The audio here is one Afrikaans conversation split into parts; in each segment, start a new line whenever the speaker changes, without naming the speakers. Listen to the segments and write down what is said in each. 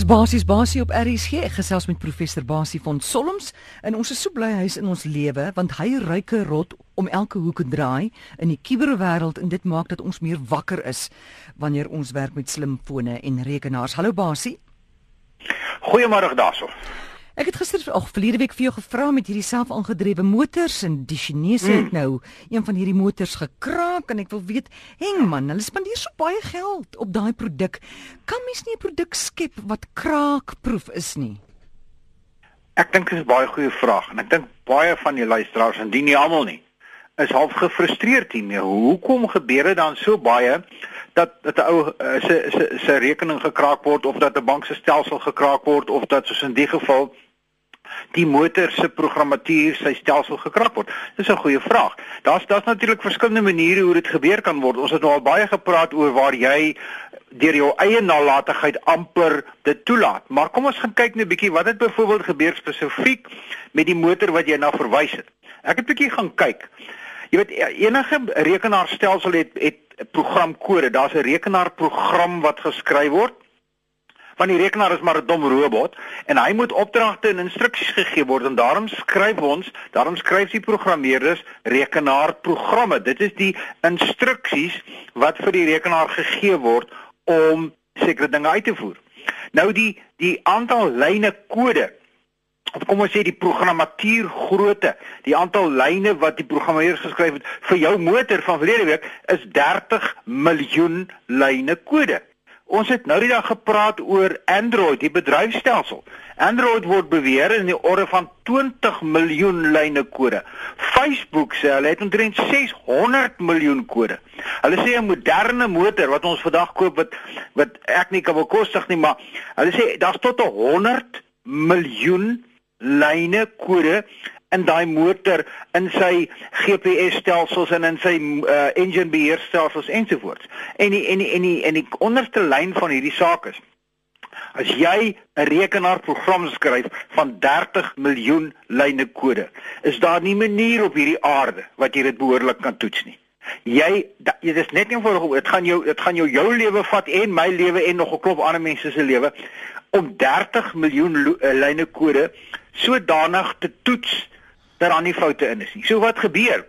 Is basies basie op RSG gesels met professor Basie van Solms en ons is so bly hy's in ons lewe want hy ryke rot om elke hoek te draai in die kuberwêreld en dit maak dat ons meer wakker is wanneer ons werk met slimfone en rekenaars. Hallo Basie.
Goeiemôre daarso.
Ek het gister ag verlede week vir jou gevra met hierdie selfaangedrewe motors en die Chinese het mm. nou een van hierdie motors gekraak en ek wil weet, heng man, hulle spandeer so baie geld op daai produk. Kan mens nie 'n produk skep wat kraakproef is nie?
Ek dink dit is 'n baie goeie vraag en ek dink baie van die luisteraars en die nie almal nie is half gefrustreerd hiermee. Hoekom gebeur dit dan so baie dat dat 'n ou eh, se se se rekening gekraak word of dat 'n bank se stelsel gekraak word of dat soos in die geval die motor se programmatuur sy stelsel gekrap word? Dis 'n goeie vraag. Daar's daar's natuurlik verskillende maniere hoe dit gebeur kan word. Ons het nou al baie gepraat oor waar jy deur jou eie nalatigheid amper dit toelaat. Maar kom ons gaan kyk net 'n bietjie wat het byvoorbeeld gebeur spesifiek met die motor wat jy nou verwys het. Ek het 'n bietjie gaan kyk. Jy weet enige rekenaarstelsel het het programkode. Daar's 'n rekenaarprogram wat geskryf word want die rekenaar is maar 'n dom robot en hy moet opdragte en instruksies gegee word en daarom skryf ons, daarom skryf die programmeerders rekenaarprogramme. Dit is die instruksies wat vir die rekenaar gegee word om sekere dinge uit te voer. Nou die die aantal lyne kode of kom ons sê die programmatuur grootte, die aantal lyne wat die programmeur geskryf het vir jou motor van verlede week is 30 miljoen lyne kode. Ons het nou die dag gepraat oor Android, die bedryfstelsel. Android word beweer in die orde van 20 miljoen lyne kode. Facebook sê hulle het omtrent 600 miljoen kode. Hulle sê 'n moderne motor wat ons vandag koop wat wat ek nie kan bekostig nie, maar hulle sê daar's tot 100 miljoen lyne kode in daai motor in sy GPS stelsels en in sy uh, engine beheerstelsels ensovoorts. En die, en die, en die, en die onderste lyn van hierdie saak is as jy 'n rekenaarprogram skryf van 30 miljoen lyne kode, is daar nie manier op hierdie aarde wat jy dit behoorlik kan toets nie. Jy dit is net eenvoudig dit gaan jou dit gaan jou jou lewe vat en my lewe en nog 'n klop ander mense se lewe om 30 miljoen eh, lyne kode sodanig te toets dat daar nie foute in is nie. So wat gebeur?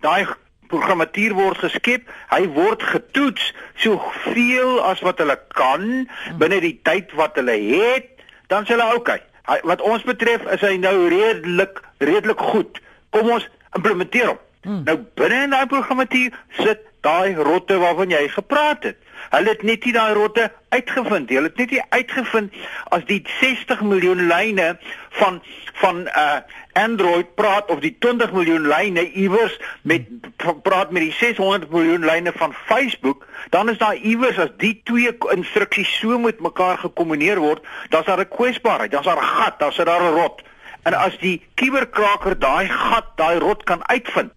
Daai programmatuur word geskep, hy word getoets soveel as wat hulle kan binne die tyd wat hulle het, dan sê hulle. Okay, wat ons betref is hy nou redelik redelik goed. Kom ons implementeer hom. Hmm. Nou binne in daai programmatuur sit daai rotte waarvan jy gepraat het. Hulle het net nie daai rotte uitgevind. Hulle het net nie uitgevind as die 60 miljoen lyne van van uh Android praat of die 20 miljoen lyne iewers met praat met die 600 miljoen lyne van Facebook, dan is daar iewers as die twee instruksies so met mekaar gekombineer word, dan's daar 'n kwesbaarheid, dan's daar 'n gat, dan's daar 'n rot. En as die kuberkraker daai gat, daai rot kan uitvind,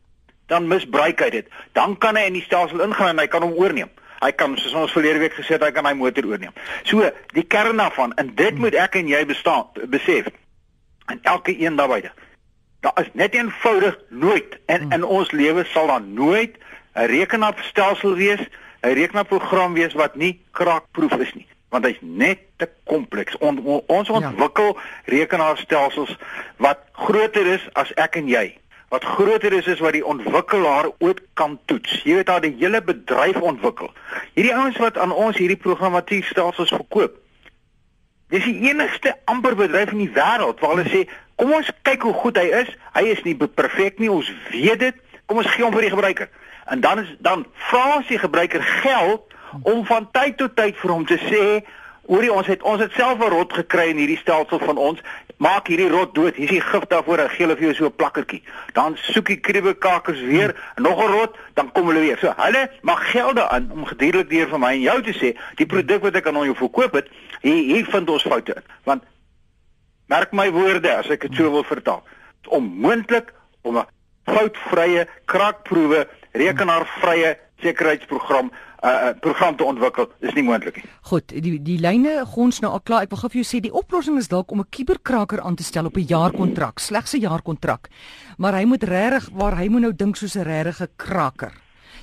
dan misbruik hy dit. Dan kan hy in die stelsel ingaan en hy kan hom oorneem. Hy kan soos ons verlede week gesê het, hy kan hy motor oorneem. So, die kern daarvan en dit hmm. moet ek en jy bestaan besef. En elke een daarbye. Daar is net eenvoudig nooit en hmm. in ons lewe sal daar nooit 'n rekenaarstelsel wees, 'n rekenaarprogram wees wat nie kraakproef is nie want hy's net te kompleks. On, on, ons ja. ontwikkel ja. rekenaarstelsels wat groter is as ek en jy wat groter is as wat die ontwikkelaar ooit kan toets. Jy weet daar die hele bedryf ontwikkel. Hierdie ouens wat aan ons hierdie programmatuurstelsels verkoop. Dis die enigste amper bedryf in die wêreld waar hulle sê, "Kom ons kyk hoe goed hy is. Hy is nie perfek nie, ons weet dit. Kom ons gee hom vir die gebruiker." En dan is dan vra ons die gebruiker geld om van tyd tot tyd vir hom te sê, Hoorie ons het ons het self 'n rot gekry in hierdie stelsel van ons. Maak hierdie rot dood. Hier is die gif daarvoor. Gee hulle vir jou so 'n plakkertjie. Dan soek die kriebekakers weer hmm. nog 'n rot, dan kom hulle weer. So hulle mag gelde aan om geduldig deur vir my en jou te sê, die produk wat ek aan jou verkoop het, hier hier vind ons foute in. Want merk my woorde as ek dit so wil vertaal. Onmoontlik om 'n foutvrye krakproewe rekenaarvrye sekuriteitsprogram uh, program te ontwikkel is nie moontlik nie.
Goed, die die lyne gons nou al klaar. Ek wil gou vir jou sê die oplossing is dalk om 'n kuberkraker aan te stel op 'n jaarkontrak, slegs 'n jaarkontrak. Maar hy moet regtig waar hy moet nou dink soos 'n regte kraker.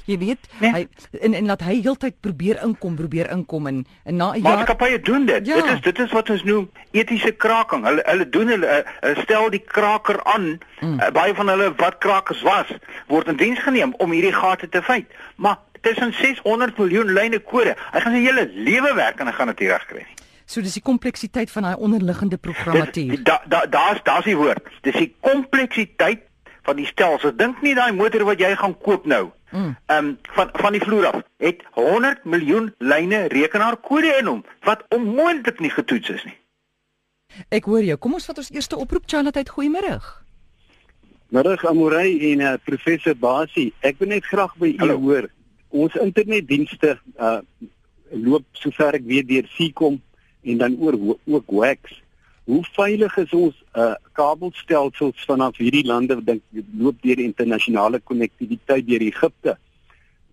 Jy weet, nee. hy en en laat hy heeltyd probeer inkom, probeer inkom en en na 'n
jaar Maatskappye doen dit. Ja. Dit is dit is wat ons noem etiese kraking. Hulle hulle doen hulle, hulle stel die kraker aan. Mm. Uh, baie van hulle wat krakers was, word in diens geneem om hierdie gate te vyt. Maar tussen 600 miljoen lyne kode. Hy gaan sy hele lewe werk en hy gaan dit nie regkry nie.
So dis die kompleksiteit van daai onderliggende programmatuur.
Daar's da, daar's daar's die woord. Dis die kompleksiteit van die stelsel. Dink nie daai motor wat jy gaan koop nou. Mm. Ehm um, van van die vloer af het 100 miljoen lyne rekenaarkode in hom wat onmoontlik nie getoets is nie.
Ek hoor jou. Kom ons vat ons eerste oproep Charlotte. Goeiemôre.
Middag Amorey en uh, professor Basie. Ek wil net graag by u hoor. Ons internetdienste uh loop sover ek weet deur Ficom en dan oor ook WAX. Hoe veilig is ons uh kabelstelsels vanaf hierdie lande dink loop deur internasionale konnektiwiteit deur Egipte?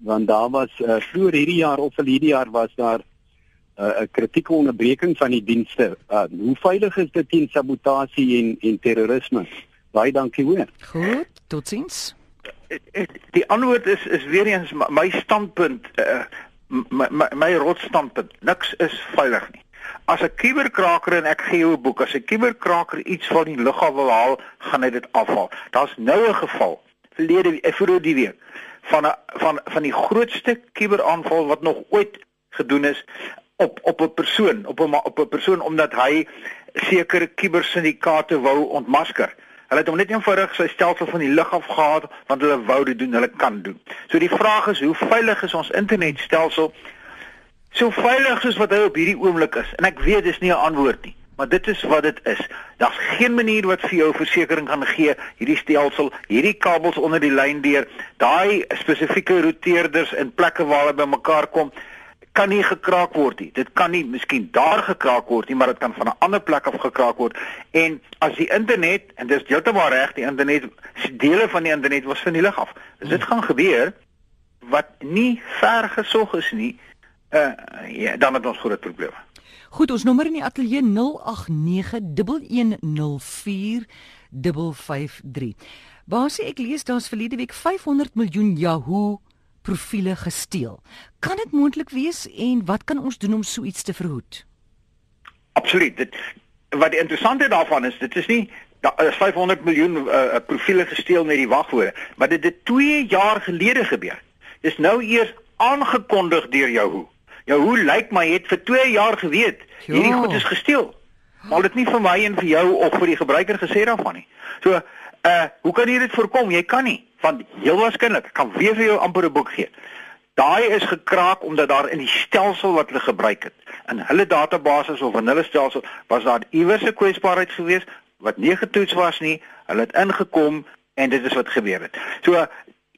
Want daar was uh vroeër hierdie jaar of al hierdie jaar was daar 'n uh, kritieke onderbreking van die dienste. Uh hoe veilig is dit teen sabotasie en en terrorisme? Baie dankie hoor.
Goed, totsiens.
Die antwoord is is weer eens my standpunt uh my my, my rotstandpunt. Niks is veilig nie. As 'n kuberkraker en ek gee jou 'n boek, as 'n kuberkraker iets van die lug af wil haal, gaan hy dit afhaal. Daar's nou 'n geval verlede eh, vroeër die week van 'n van van die grootste kuberaanval wat nog ooit gedoen is op op 'n persoon, op 'n op 'n persoon omdat hy sekere kubersyndikaate wou ontmasker. Hulle het hom net eenvoudig sy stelsel van die lug af gehaal want hulle wou dit doen, hulle kan doen. So die vraag is, hoe veilig is ons internetstelsel? so veilig soos wat hy op hierdie oomblik is. En ek weet dis nie 'n antwoord nie, maar dit is wat dit is. Daar's geen manier wat vir jou versekerings kan gee hierdie stelsel, hierdie kabels onder die lyn deur, daai spesifieke roteerders in plekke waar hulle bymekaar kom kan nie gekraak word nie. Dit kan nie miskien daar gekraak word nie, maar dit kan van 'n ander plek af gekraak word. En as die internet en dis heeltemal reg, die internet dele van die internet was van die lig af. As dit gaan gebeur wat nie ver gesog is nie, uh, ja, dan het ons groot probleme.
Goed, ons nommer in die ateljee 0891104553. Basie, ek lees daar's verlede week 500 miljoen Yahoo profile gesteel. Kan dit moontlik wees en wat kan ons doen om so iets te verhoed?
Absoluut. Dit wat die interessante daarvan is, dit is nie daar is 500 miljoen uh, profile gesteel met die wagwoorde, maar dit het 2 jaar gelede gebeur. Dis nou eers aangekondig deur Yahoo. Ja, hoe lyk my het vir 2 jaar geweet hierdie goed is gesteel. Maar dit nie vir my en vir jou of vir die gebruiker gesê daarvan nie. So, uh hoe kan jy dit voorkom? Jy kan nie want heel waarskynlik kan weer vir jou amper 'n boek gee. Daai is gekraak omdat daar in die stelsel wat hulle gebruik het, in hulle database of in hulle stelsel was daar iewers 'n kwesbaarheid geweest wat nie getoets was nie. Hulle het ingekom en dit is wat gebeur het. So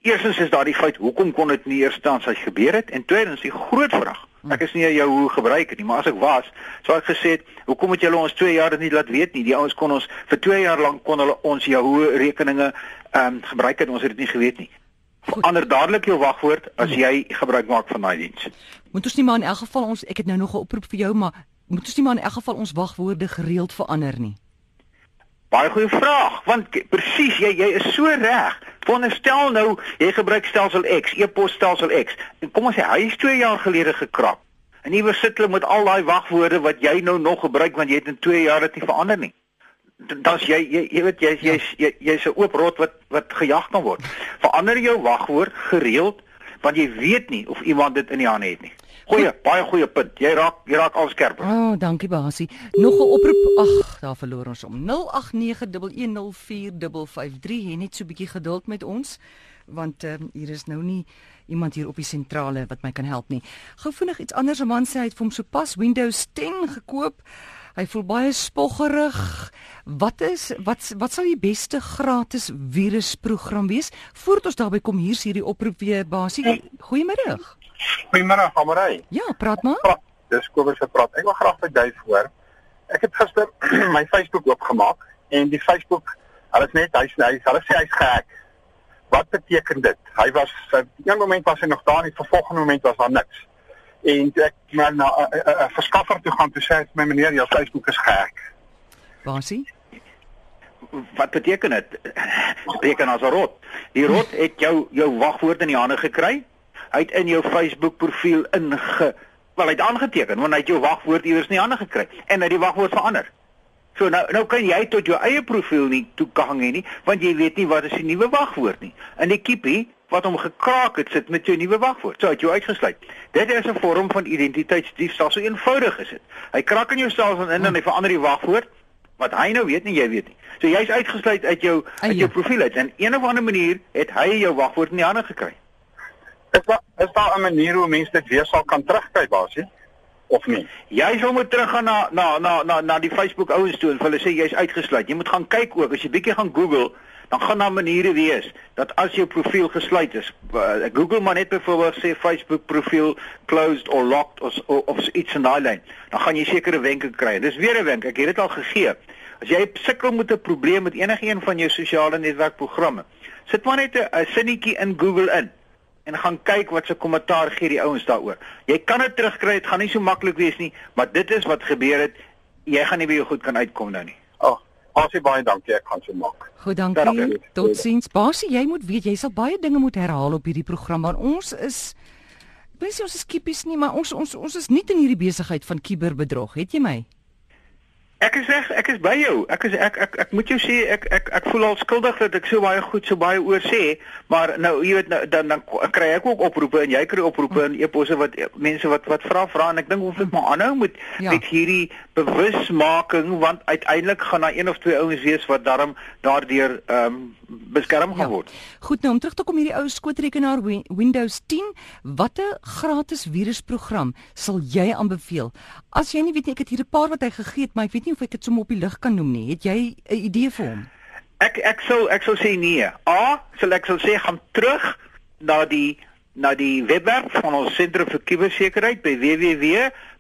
Eerstens is daar die feit hoekom kon dit nie eers tans as gebeur het en tweedens die groot vraag Ek is nie jou hoe gebruik het nie, maar as ek was, sou ek gesê het, hoekom het julle ons 2 jaar dit nie laat weet nie? Die ouens kon ons vir 2 jaar lank kon hulle ons Yahoo rekeninge ehm um, gebruik het, ons het dit nie geweet nie. Verander dadelik jou wagwoord as jy gebruik maak van daai diens.
Moet ons nie maar in elk geval ons ek het nou nog 'n oproep vir jou, maar moet ons nie maar in elk geval ons wagwoorde gereeld verander nie.
Baie goeie vraag, want presies, jy jy is so reg. Veronderstel nou jy gebruik stelsel X, e-pos stelsel X. En kom ons sê hy is 2 jaar gelede gekrap. En nie weer sit hulle met al daai wagwoorde wat jy nou nog gebruik want jy het in 2 jaar dit nie verander nie. Dan's jy jy jy weet jy's jy's jy's jy, jy 'n oop rot wat wat gejag kan word. Verander jou wagwoord gereeld want jy weet nie of iemand dit in die hande het nie. Goeie, baie goeie punt. Jy raak jy raak al skerper.
O, oh, dankie Basie. Nog 'n oproep. Ag, daar verloor ons om 0891104553. Hê net so 'n bietjie geduld met ons want um, hier is nou nie iemand hier op die sentrale wat my kan help nie. Gou vinnig iets anders. 'n Man sê hy het vir hom sopas Windows 10 gekoop. Hy voel baie spoggerig. Wat is wat wat sal die beste gratis virusprogram wees? Voordat ons daarby kom, hier's hierdie oproep weer basie. Goeiemôre.
Goeiemôre, Amarey.
Ja, praat maar.
Dis Kobus se praat. Ek wil graag by jou voor. Ek het gister my Facebook oopgemaak en die Facebook, hulle is net hy hy hulle sê hy's gek. Wat beteken dit? Hy was op 'n oomblik was hy nog daar en op 'n volgende oomblik was daar niks en ek maar na 'n verskaffer toe gaan toe sê ek my meneer jou Facebook is gehek.
Basie?
Wat beteken dit? Beteken as 'n rot. Die rot het jou jou wagwoord in die hande gekry Hy het in jou Facebook profiel inge wel hy het aangeteken want hy het jou wagwoord iewers nie ander gekry en hy het die wagwoord verander. So nou nou kan jy tot jou eie profiel nie toegang hê nie want jy weet nie wat is die nuwe wagwoord nie. In die kiepie wat hom gekraak het sit met jou nuwe wagwoord. So het jy uitgesluit. Dit is 'n vorm van identiteitsdiefstal. So eenvoudig is dit. Hy kraak in jou selfoon in en hy verander die wagwoord wat hy nou weet nie jy weet nie. So jy's uitgesluit uit jou uit jou profiel uit en een of ander manier het hy jou wagwoord in die hande gekry.
Is daar is daar 'n manier hoe mense dit weer sal kan terugkry basie of nie?
Jy sal moet teruggaan na na na na na die Facebook ouens toe en hulle sê jy's uitgesluit. Jy moet gaan kyk ook as jy bietjie gaan Google dan gaan daar maniere wees dat as jou profiel gesluit is, uh, Google maar net byvoorbeeld sê Facebook profiel closed or locked of of, of iets in daai lyn, dan gaan jy sekere wenke kry. Dis weer 'n wenk, ek het dit al gegee. As jy sukkel met 'n probleem met enige een van jou sosiale netwerkprogramme, sit maar net 'n sinnetjie in Google in en gaan kyk wat se kommentaar gee die ouens daaroor. Jy kan dit terugkry, dit gaan nie so maklik wees nie, maar dit is wat gebeur het. Jy gaan nie jou goed kan uitkom nou nie.
Ag, oh, asie baie dankie, ek gaan so maak.
Goed, dankie. Totsiens. Basie, jy moet weet jy sal baie dinge moet herhaal op hierdie program, maar ons is Ek weet nie ons is skiepies nie, maar ons ons ons is nie in hierdie besigheid van kiberbedrog, het jy my?
Ek is reg, ek is by jou. Ek is ek ek ek moet jou sê ek ek ek voel al skuldig dat ek so baie goed so baie oor sê, maar nou jy weet nou, dan dan kry ek ook oproepe en jy kry oproepe en e-posse wat mense wat wat vra vra en ek dink ons moet maar aanhou met ja. met hierdie bewusmaking want uiteindelik gaan daar een of twee ouens wees wat daarom daardeur ehm um, beskerm gaan ja. word.
Goed nou om terug te kom hierdie ou skootrekenaar Windows 10, watter gratis virusprogram sal jy aanbeveel? As jy nie weet nie, ek het hier 'n paar wat hy gegee het, maar ek weet nie of ek dit sommer op die lig kan noem nie. Het jy 'n idee vir hom?
Ek ek sou ek sou sê nee. A, sal ek sou sê gaan terug na die na die webwerf van ons sentrum vir kubersekuriteit by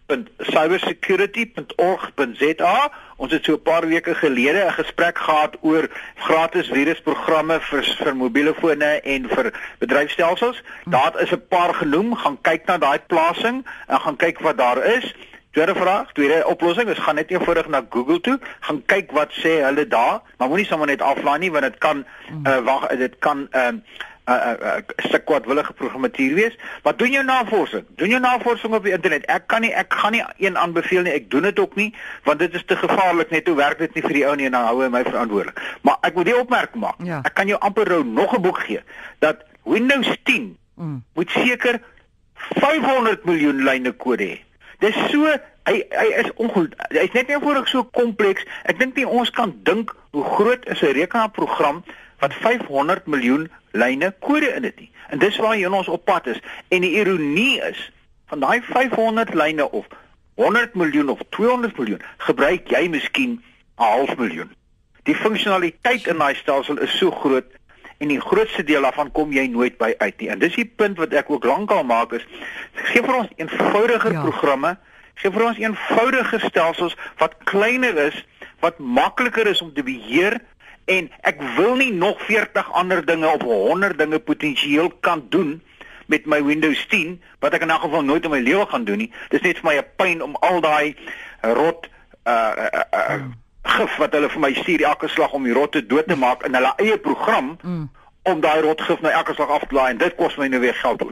www.cybersecurity.org.za. Ons het so 'n paar weke gelede 'n gesprek gehad oor gratis virusprogramme vir vir mobiele fone en vir bedryfstelsels. Daar is 'n paar genoem. Gaan kyk na daai plasing en gaan kyk wat daar is. Tweede vraag, tweede oplossing is gaan net eenvoudig na Google toe, gaan kyk wat sê hulle daar, maar moenie sommer net aflaai nie want dit kan uh, wag, dit kan ehm uh, 'n uh, uh, uh, stuk kwadwillige programmatuur wees. Maar doen jou navorsing. Doen jou navorsing op die internet. Ek kan nie ek gaan nie een aanbeveel nie. Ek doen dit ook nie want dit is te gevaarlik net hoe werk dit nie vir die ou nie en dan hou hy my verantwoordelik. Maar ek moet die opmerking maak. Ja. Ek kan jou amper nou nog 'n boek gee dat Windows 10 mm. moet seker 500 miljoen lyne kode hê. Dis so hy hy is ongelukkig. Hy's net eenvoudig so kompleks. Ek dink nie ons kan dink hoe groot is 'n rekenaarprogram wat 500 miljoen lyne kode in dit nie. En dis waar jy ons op pad is. En die ironie is van daai 500 lyne of 100 miljoen of 200 miljoen, gebruik jy miskien 'n half miljoen. Die funksionaliteit in daai stelsel is so groot en die grootste deel daarvan kom jy nooit by uit nie. En dis die punt wat ek ook lankal maak is gee vir ons eenvoudiger ja. programme, gee vir ons eenvoudige stelsels wat kleiner is, wat makliker is om te beheer en ek wil nie nog 40 ander dinge of 100 dinge potensieel kan doen met my Windows 10 wat ek in elk geval nooit in my lewe gaan doen nie. Dis net vir my 'n pyn om al daai rot uh, uh, uh, gif wat hulle vir my stuur elke slag om die rotte dood te maak in hulle eie program mm. om daai rotgif nou elke slag af te laai en dit kos my nou weer geld.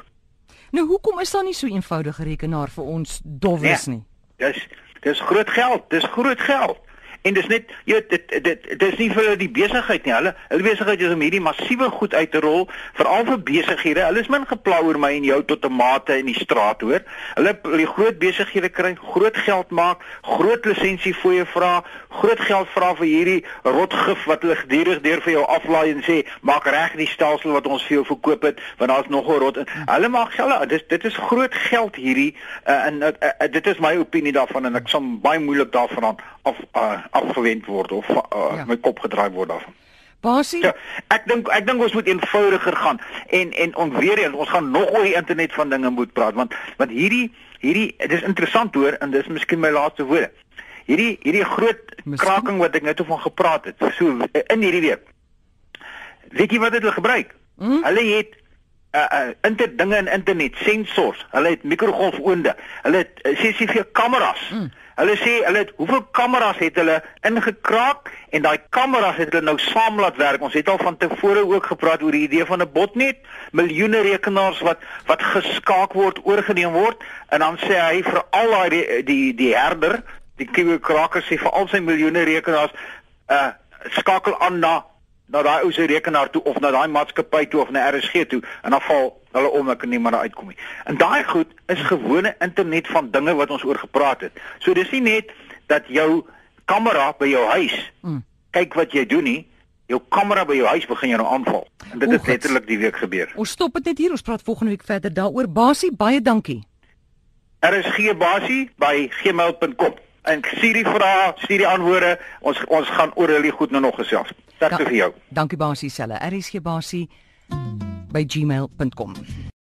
Nou hoekom is daar nie so eenvoudige rekenaar vir ons dowes nee, nie?
Dis dis groot geld, dis groot geld. En dis net jy weet dit dit dis nie vir die besigheid nie. Hulle hulle besigheid is om hierdie massiewe goed uit te rol veral vir besighede. Hulle is min gepla oor my en jou tot 'n mate in die straat hoor. Hulle die groot besighede kry groot geld maak, groot lisensie fooie vra, groot geld vra vir hierdie rotgif wat hulle gedurig deur vir jou aflaai en sê maak reg die stelsel wat ons vir jou verkoop het want daar's nog 'n rot in. Hulle maak geld. Dis dit is groot geld hierdie uh, en uh, uh, dit is my opinie daarvan en ek sal baie moeilik daarvan af uh, afgewend word of uh, ja. my kop gedraai word daarvan.
Basie. Ja,
ek dink ek dink ons moet eenvoudiger gaan en en ons weer eens ons gaan nog oor die internet van dinge moet praat want want hierdie hierdie dit is interessant hoor en dis miskien my laaste woorde. Hierdie hierdie groot miskien? kraking wat ek net van gepraat het so in hierdie week. Weet jy wat hulle gebruik? Hmm? Hulle het uh, uh inter dinge in internet sensors. Hulle het mikrogolfoonde. Hulle het uh, CCTV kameras. Hmm Hulle sê hulle het hoeveel kameras het hulle ingekraak? En daai kameras het hulle nou saam laat werk. Ons het al van tevore ook gepraat oor die idee van 'n botnet, miljoene rekenaars wat wat geskaak word, oorgeneem word. En dan sê hy vir al daai die, die die herder, die kraaker sê vir al sy miljoene rekenaars, uh skakel aan na na daai ou se rekenaar toe of na daai maatskappy toe of na RSG toe en dan val hulle om ek kan nie maar uitkom nie. En daai goed is gewone internet van dinge wat ons oor gepraat het. So dis nie net dat jou kamera by jou huis mm. kyk wat jy doen nie. Jou kamera by jou huis begin jou nou aanval. En dit het letterlik die week gebeur.
Ons stop dit net hier. Ons praat volgende week verder daaroor. Basie, baie dankie.
RSG basie by gmail.com. En stuur die vrae, stuur die antwoorde. Ons ons gaan oor hulle goed nou nog gesels. Dankie da vir jou.
Dankie basie selle. RSG basie by gmail.com.